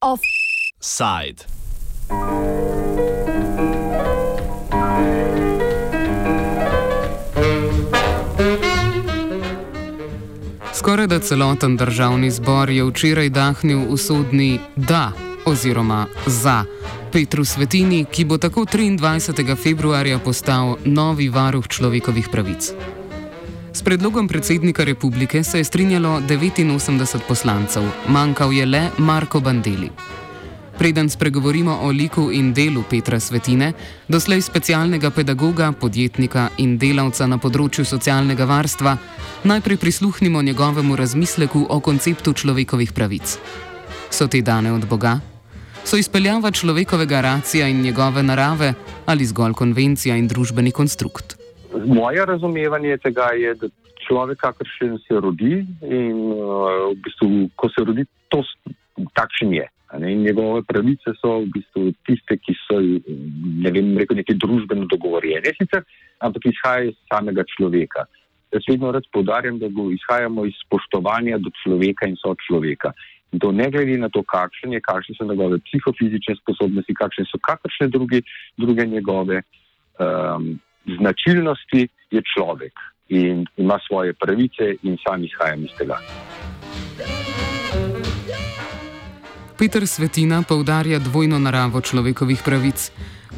Offside. Skoraj da celoten državni zbor je včeraj dahnil usodni da oziroma za Petru Svetini, ki bo tako 23. februarja postal novi varuh človekovih pravic. S predlogom predsednika republike se je strinjalo 89 poslancev, manjkal je le Marko Bandeli. Preden spregovorimo o liku in delu Petra Svetine, doslej specialnega pedagoga, podjetnika in delavca na področju socialnega varstva, najprej prisluhnimo njegovemu razmisleku o konceptu človekovih pravic. So te dane od Boga? So izpeljava človekovega racija in njegove narave ali zgolj konvencija in družbeni konstrukt? Moje razumevanje tega je, da človek, kakršen se rodi, in uh, v bistvu, ko se rodi, to takšen je. In njegove pravice so v bistvu tiste, ki so ne vem, rekel, neke družbeno dogovorjene, sicer, ampak izhajajo iz samega človeka. Jaz vedno rad poudarjam, da izhajamo iz spoštovanja do človeka in so človeka. To ne glede na to, kakšen je, kakšne so njegove psihofizične sposobnosti, kakšne so kakršne druge, druge njegove um, značilnosti, je človek in ima svoje pravice in sam izhajam iz tega. Peter Svetina poudarja dvojno naravo človekovih pravic.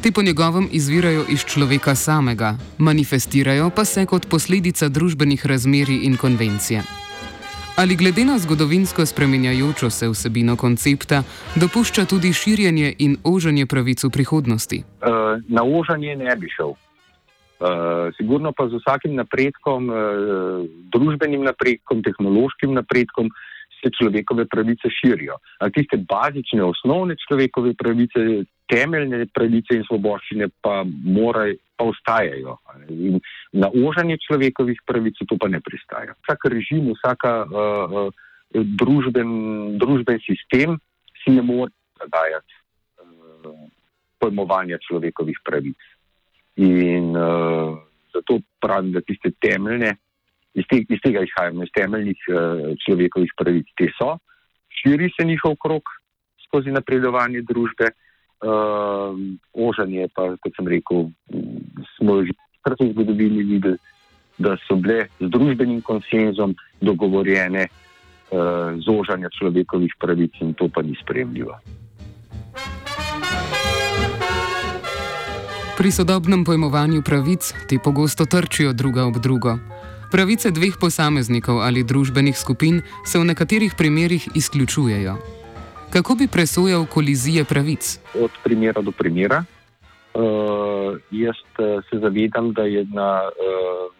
Te po njegovem izvirajo iz človeka samega, manifestirajo pa se kot posledica družbenih razmerij in konvencije. Ali glede na zgodovinsko spremenjajočo se vsebino koncepta, dopušča tudi širjenje in oženje pravic v prihodnosti? Uh, na oženje ne bi šel. Uh, sigurno pa z vsakim napredkom, uh, družbenim napredkom, tehnološkim napredkom, se človekove pravice širijo. Ali tiste bazične, osnovne človekove pravice, temeljne pravice in svoboščine pa, moraj, pa ostajajo. In na ožanje človekovih pravic to pa ne pristaja. Vsak režim, vsak uh, uh, družben, družben sistem si ne more zadajati uh, pojmovanja človekovih pravic. In uh, zato pravim, da tiste temeljne iz, te, iz tega izhajamo, iz temeljnih uh, človekovih pravic. Te so, širi se njihov krok skozi napredovanje družbe, uh, ožanje pa, kot sem rekel, smo že v zgodovini videli, da so bile z družbenim konsenzom dogovorjene uh, zožanja človekovih pravic in to pa ni spremljivo. Pri sodobnem pojmovanju pravic ti pogosto trčijo druga ob drugo. Pravice dveh posameznikov ali družbenih skupin se v nekaterih primerjih izključujejo. Kako bi presojal kolizije pravic? Od primera do primera. Uh, jaz uh, se zavedam, da je na uh,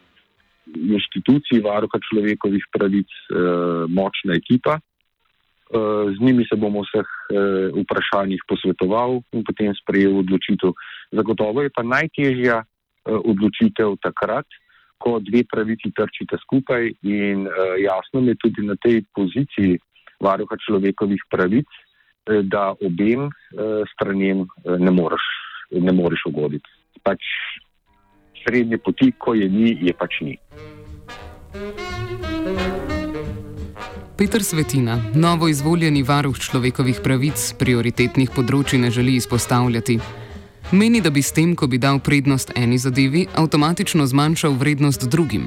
inštituciji varuha človekovih pravic uh, močna ekipa. Uh, z njimi se bomo vseh uh, vprašanjih posvetoval in potem sprejel odločitev. Zagotovo je pa najtežja uh, odločitev takrat, ko dve pravici trčite skupaj in uh, jasno je tudi na tej poziciji varuha človekovih pravic, uh, da obem uh, stranem ne, ne moreš ugoditi. Pač srednje poti, ko je ni, je pač ni. Peter Svetina, novo izvoljeni varuh človekovih pravic, prioritetnih področji ne želi izpostavljati. Meni, da bi s tem, ko bi dal prednost eni zadevi, avtomatično zmanjšal vrednost drugim.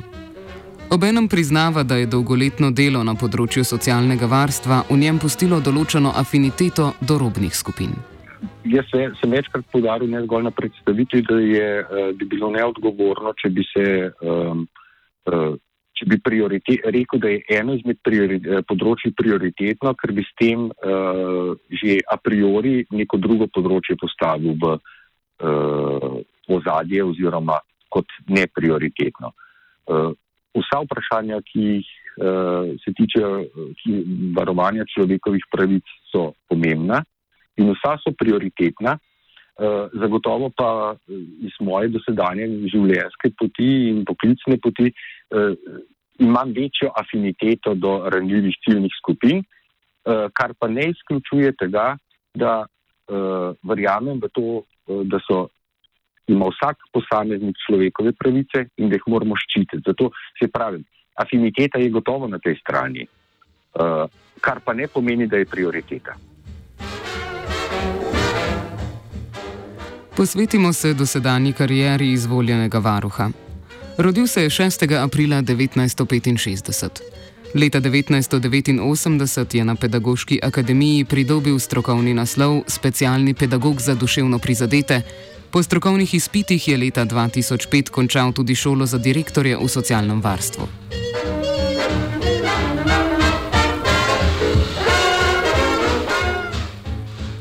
Obenem priznava, da je dolgoletno delo na področju socialnega varstva v njem pustilo določeno afiniteto do robnih skupin. Jaz se, sem večkrat podaril, ne zgolj na predstavitvi, da je eh, bi bilo neodgovorno, če bi, se, um, če bi rekel, da je eno izmed priori, eh, področji prioritetno, ker bi s tem uh, že a priori neko drugo področje postavil v uh, uh, ozadje oziroma kot neprioritetno. Uh, vsa vprašanja, ki jih uh, se tiče varovanja človekovih pravic, so pomembna in vsa so prioritetna. Uh, zagotovo pa iz moje dosedanje življenjske poti in poklicne poti uh, imam večjo afiniteto do ranljivih ciljnih skupin, uh, kar pa ne izključuje tega, da uh, verjamem v to, uh, da so ima vsak posameznik človekove pravice in da jih moramo ščititi. Zato se pravi, afiniteta je gotovo na tej strani, uh, kar pa ne pomeni, da je prioriteta. Posvetimo se dosedanji karieri izvoljenega varuha. Rodil se je 6. aprila 1965. Leta 1989 je na Pedagoški akademiji pridobil strokovni naslov specialni pedagog za duševno prizadete. Po strokovnih izpitih je leta 2005 končal tudi šolo za direktorja v socialnem varstvu.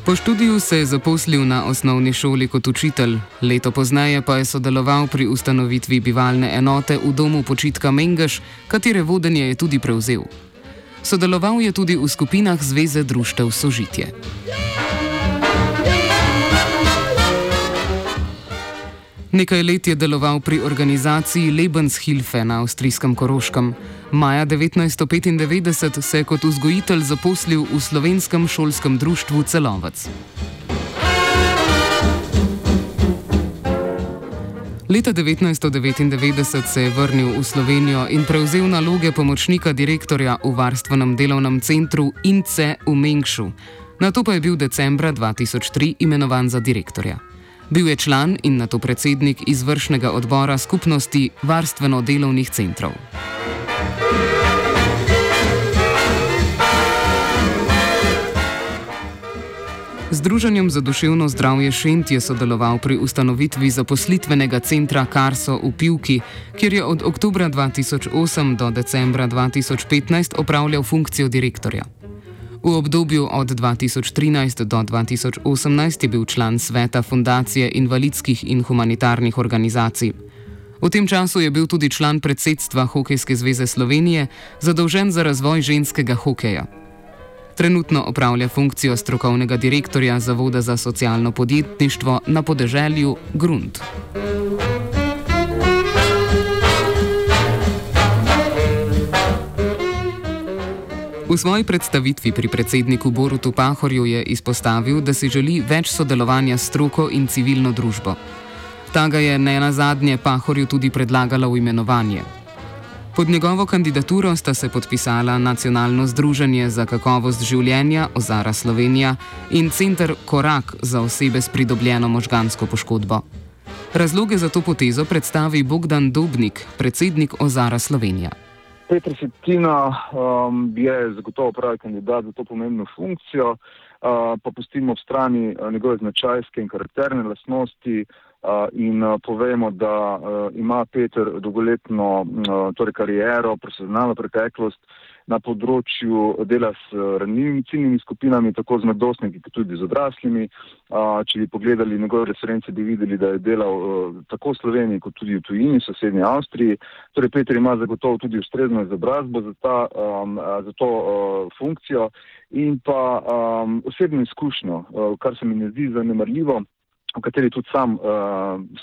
Po študiju se je zaposlil na osnovni šoli kot učitelj, leto pozneje pa je sodeloval pri ustanovitvi bivalne enote v domu počitka Mengeš, katere vodenje je tudi prevzel. Sodeloval je tudi v skupinah Zveze društev Sožitje. Nekaj let je deloval pri organizaciji Lebenshilfe na avstrijskem Koroškem. Maja 1995 se je kot vzgojitelj zaposlil v slovenskem šolskem društvu Celovec. Leta 1999 se je vrnil v Slovenijo in prevzel naloge pomočnika direktorja v varstvenem delovnem centru INCE v Mengšu. Na to pa je bil decembra 2003 imenovan za direktorja. Bil je član in na to predsednik izvršnega odbora skupnosti varstveno-delovnih centrov. Združenjem za duševno zdravje Šent je sodeloval pri ustanovitvi zaposlitvenega centra Karso v Pivki, kjer je od oktobra 2008 do decembra 2015 opravljal funkcijo direktorja. V obdobju od 2013 do 2018 je bil član sveta Fundacije invalidskih in humanitarnih organizacij. V tem času je bil tudi član predsedstva Hokejske zveze Slovenije, zadolžen za razvoj ženskega hokeja. Trenutno opravlja funkcijo strokovnega direktorja Zavoda za socialno podjetništvo na podeželju Grund. V svoji predstavitvi pri predsedniku Borutu Pahorju je izpostavil, da si želi več sodelovanja s stroko in civilno družbo. Ta ga je ne na zadnje Pahorju tudi predlagala v imenovanje. Pod njegovo kandidaturo sta se podpisala Nacionalno združenje za kakovost življenja Ozara Slovenija in Center Korak za osebe s pridobljeno možgansko poškodbo. Razloge za to potezo predstavi Bogdan Dobnik, predsednik Ozara Slovenija. Petr Svetina um, je zagotovo pravi kandidat za to pomembno funkcijo, uh, pa pustimo ob strani uh, njegove značajske in karakterne lasnosti uh, in povemo, da ima Petr dolgoletno torej kariero, profesionalno preteklost na področju dela s ranljivimi ciljnimi skupinami, tako z mladostniki, kot tudi z odraslimi. Če bi pogledali njegove reference, bi videli, da je delal tako v Sloveniji, kot tudi v tujini, v sosednji Avstriji. Torej, Peter ima zagotovo tudi ustrezno izobrazbo za, ta, za to funkcijo in pa osebno izkušnjo, kar se mi ne zdi zanemarljivo o kateri tudi sam uh,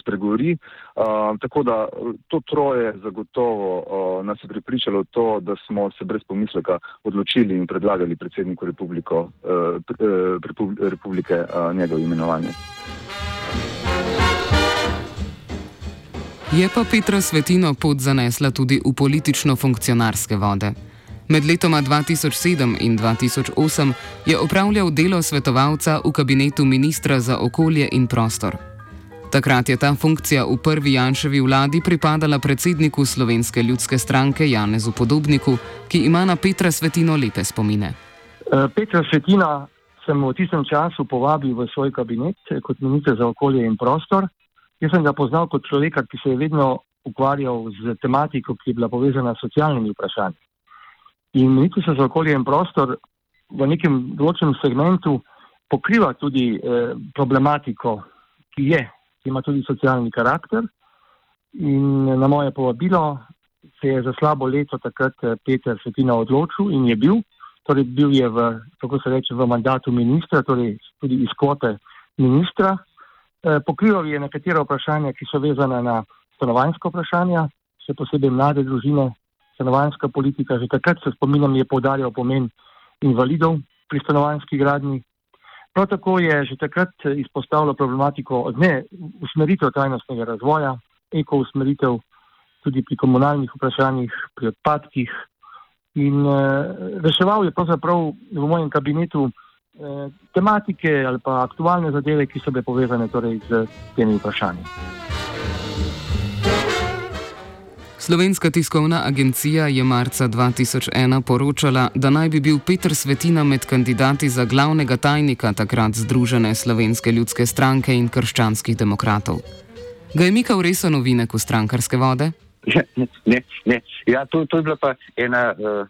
spregovori. Uh, tako da to troje zagotovo uh, nas je pripričalo to, da smo se brez pomisleka odločili in predlagali predsedniku republiko, uh, republike uh, njegovo imenovanje. Je pa Petra Svetino pot zanesla tudi v politično-funkcionarske vode. Med letoma 2007 in 2008 je opravljal delo svetovalca v kabinetu ministra za okolje in prostor. Takrat je ta funkcija v prvi Janševi vladi pripadala predsedniku Slovenske ljudske stranke Janezu Podobniku, ki ima na Petra Svetino lepe spomine. Eh, Petra Svetina sem v tistem času povabil v svoj kabinet kot minister za okolje in prostor. Jaz sem ga poznal kot človeka, ki se je vedno ukvarjal z tematiko, ki je bila povezana s socialnimi vprašanji. In Ministrstvo za okolje in prostor v nekem določenem segmentu pokriva tudi eh, problematiko, ki je, ki ima tudi socialni karakter. In na moje povabilo se je za slabo leto takrat eh, Peter Svetina odločil in je bil, torej bil je v, tako se reče, v mandatu ministra, torej tudi iz kvote ministra. Eh, pokrival je nekatera vprašanja, ki so vezana na stanovanjsko vprašanje, še posebej mlade družine, stanovanjska politika. Že takrat se spominjam, je povdarjal pomen invalidov pri stanovanjski gradni. Prav tako je že takrat izpostavilo problematiko ne usmeritev trajnostnega razvoja, eko usmeritev tudi pri komunalnih vprašanjih, pri odpadkih. In uh, reševal je pravzaprav v mojem kabinetu uh, tematike ali pa aktualne zadeve, ki so bile povezane torej, z temi vprašanji. Slovenska tiskovna agencija je marca 2001 poročala, da naj bi bil Petr Svetina med kandidati za glavnega tajnika takrat Združene slovenske ljudske stranke in krščanskih demokratov. Ga je Mika Uresa novinek v strankarske vode? Ne, ne. Ja, to, to je bila pa ena, uh,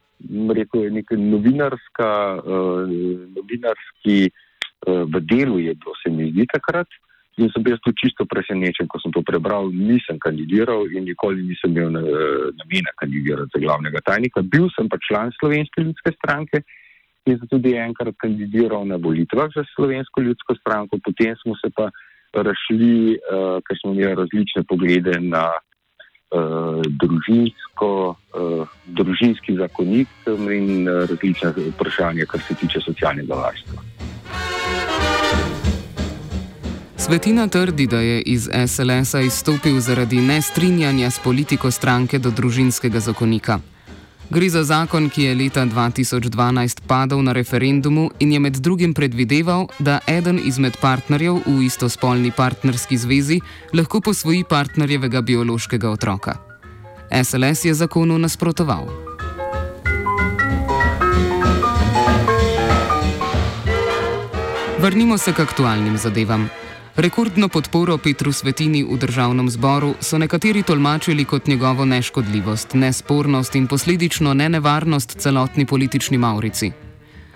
rekel, neka novinarska, uh, novinarski uh, v delu je bilo, se mi zdi takrat. In sem bil čisto presenečen, ko sem to prebral. Nisem kandidiral in nikoli nisem imel namena kandidirati za glavnega tajnika. Bil sem pa član Slovenske ljudske stranke in sem tudi enkrat kandidiral na volitvah za Slovensko ljudsko stranko. Potem smo se pa razšli, uh, ker smo imeli različne poglede na uh, družinsko, uh, družinski zakonik in uh, različne vprašanja, kar se tiče socialnega varstva. Svetina trdi, da je iz SLS-a izstopil zaradi nestrinjanja s politiko stranke do družinskega zakonika. Gre za zakon, ki je leta 2012 padel na referendumu in je med drugim predvideval, da eden izmed partnerjev v istospolni partnerski zvezi lahko posvoji partnerjevega biološkega otroka. SLS je zakonu nasprotoval. Vrnimo se k aktualnim zadevam. Rekordno podporo Petru Svetini v državnem zboru so nekateri tolmačili kot njegovo neškodljivost, nespornost in posledično nenevarnost celotni politični maurici.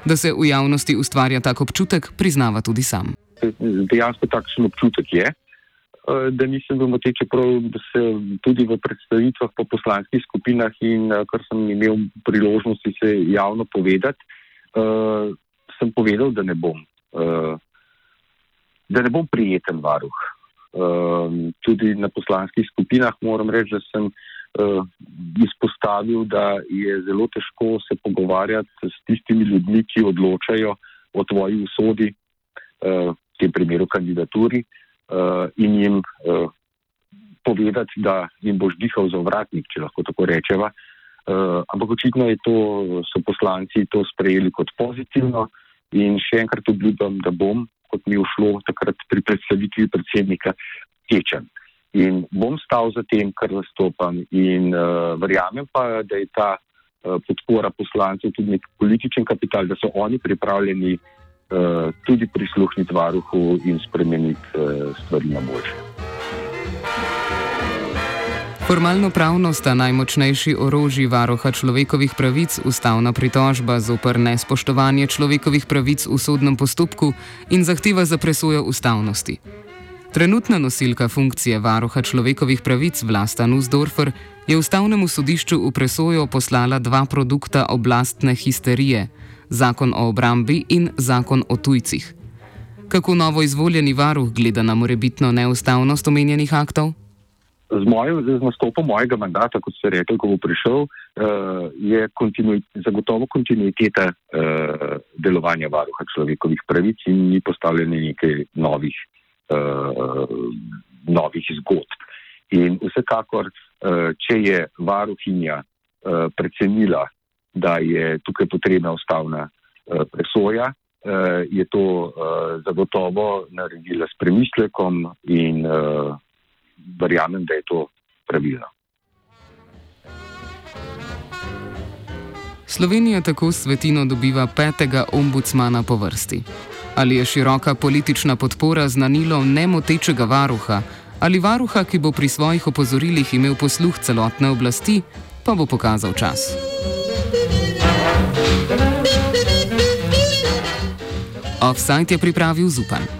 Da se v javnosti ustvarja tak občutek, priznava tudi sam. Dejansko takšen občutek je, eh, da nisem bil moteč, čeprav se tudi v predstavitvah po poslanskih skupinah in eh, kar sem imel priložnosti se javno povedati, eh, sem povedal, da ne bom da ne bom prijeten varuh. Um, tudi na poslanskih skupinah moram reči, da sem uh, izpostavil, da je zelo težko se pogovarjati s tistimi ljudmi, ki odločajo o tvoji usodi, uh, v tem primeru kandidaturi, uh, in jim uh, povedati, da jim boš dihal za vratnik, če lahko tako rečeva. Uh, ampak očitno to, so poslanci to sprejeli kot pozitivno in še enkrat obljubim, da bom kot mi je šlo takrat pri predstavitvi predsednika, tečen. In bom stal za tem, kar zastopam, in uh, verjamem pa, da je ta uh, podpora poslancev tudi nek političen kapital, da so oni pripravljeni uh, tudi prisluhniti varuhu in spremeniti uh, stvari na boljše. Formalno pravno sta najmočnejši orožji varoha človekovih pravic ustavna pritožba zoper nespoštovanje človekovih pravic v sodnem postopku in zahteva za presojo ustavnosti. Trenutna nosilka funkcije varoha človekovih pravic Vlasta Nussdorfer je ustavnemu sodišču v presojo poslala dva produkta oblastne histerije: zakon o obrambi in zakon o tujcih. Kako novo izvoljeni varuh gleda na morebitno neustavnost omenjenih aktov? Z, mojim, z nastopom mojega mandata, kot ste rekli, ko bo prišel, uh, je kontinu, zagotovo kontinuiteta uh, delovanja varuha človekovih pravic in ni postavljene nekaj novih, uh, novih zgodb. In vsekakor, uh, če je varuhinja uh, precenila, da je tukaj potrebna ustavna uh, presoja, uh, je to uh, zagotovo naredila s premislekom in uh, verjamem, da je to pravilno. Slovenija tako svetino dobiva petega ombudsmana po vrsti. Ali je široka politična podpora znanilo nemotečega varuha ali varuha, ki bo pri svojih opozorilih imel posluh celotne oblasti, pa bo pokazal čas. Offside je pripravil Zupan.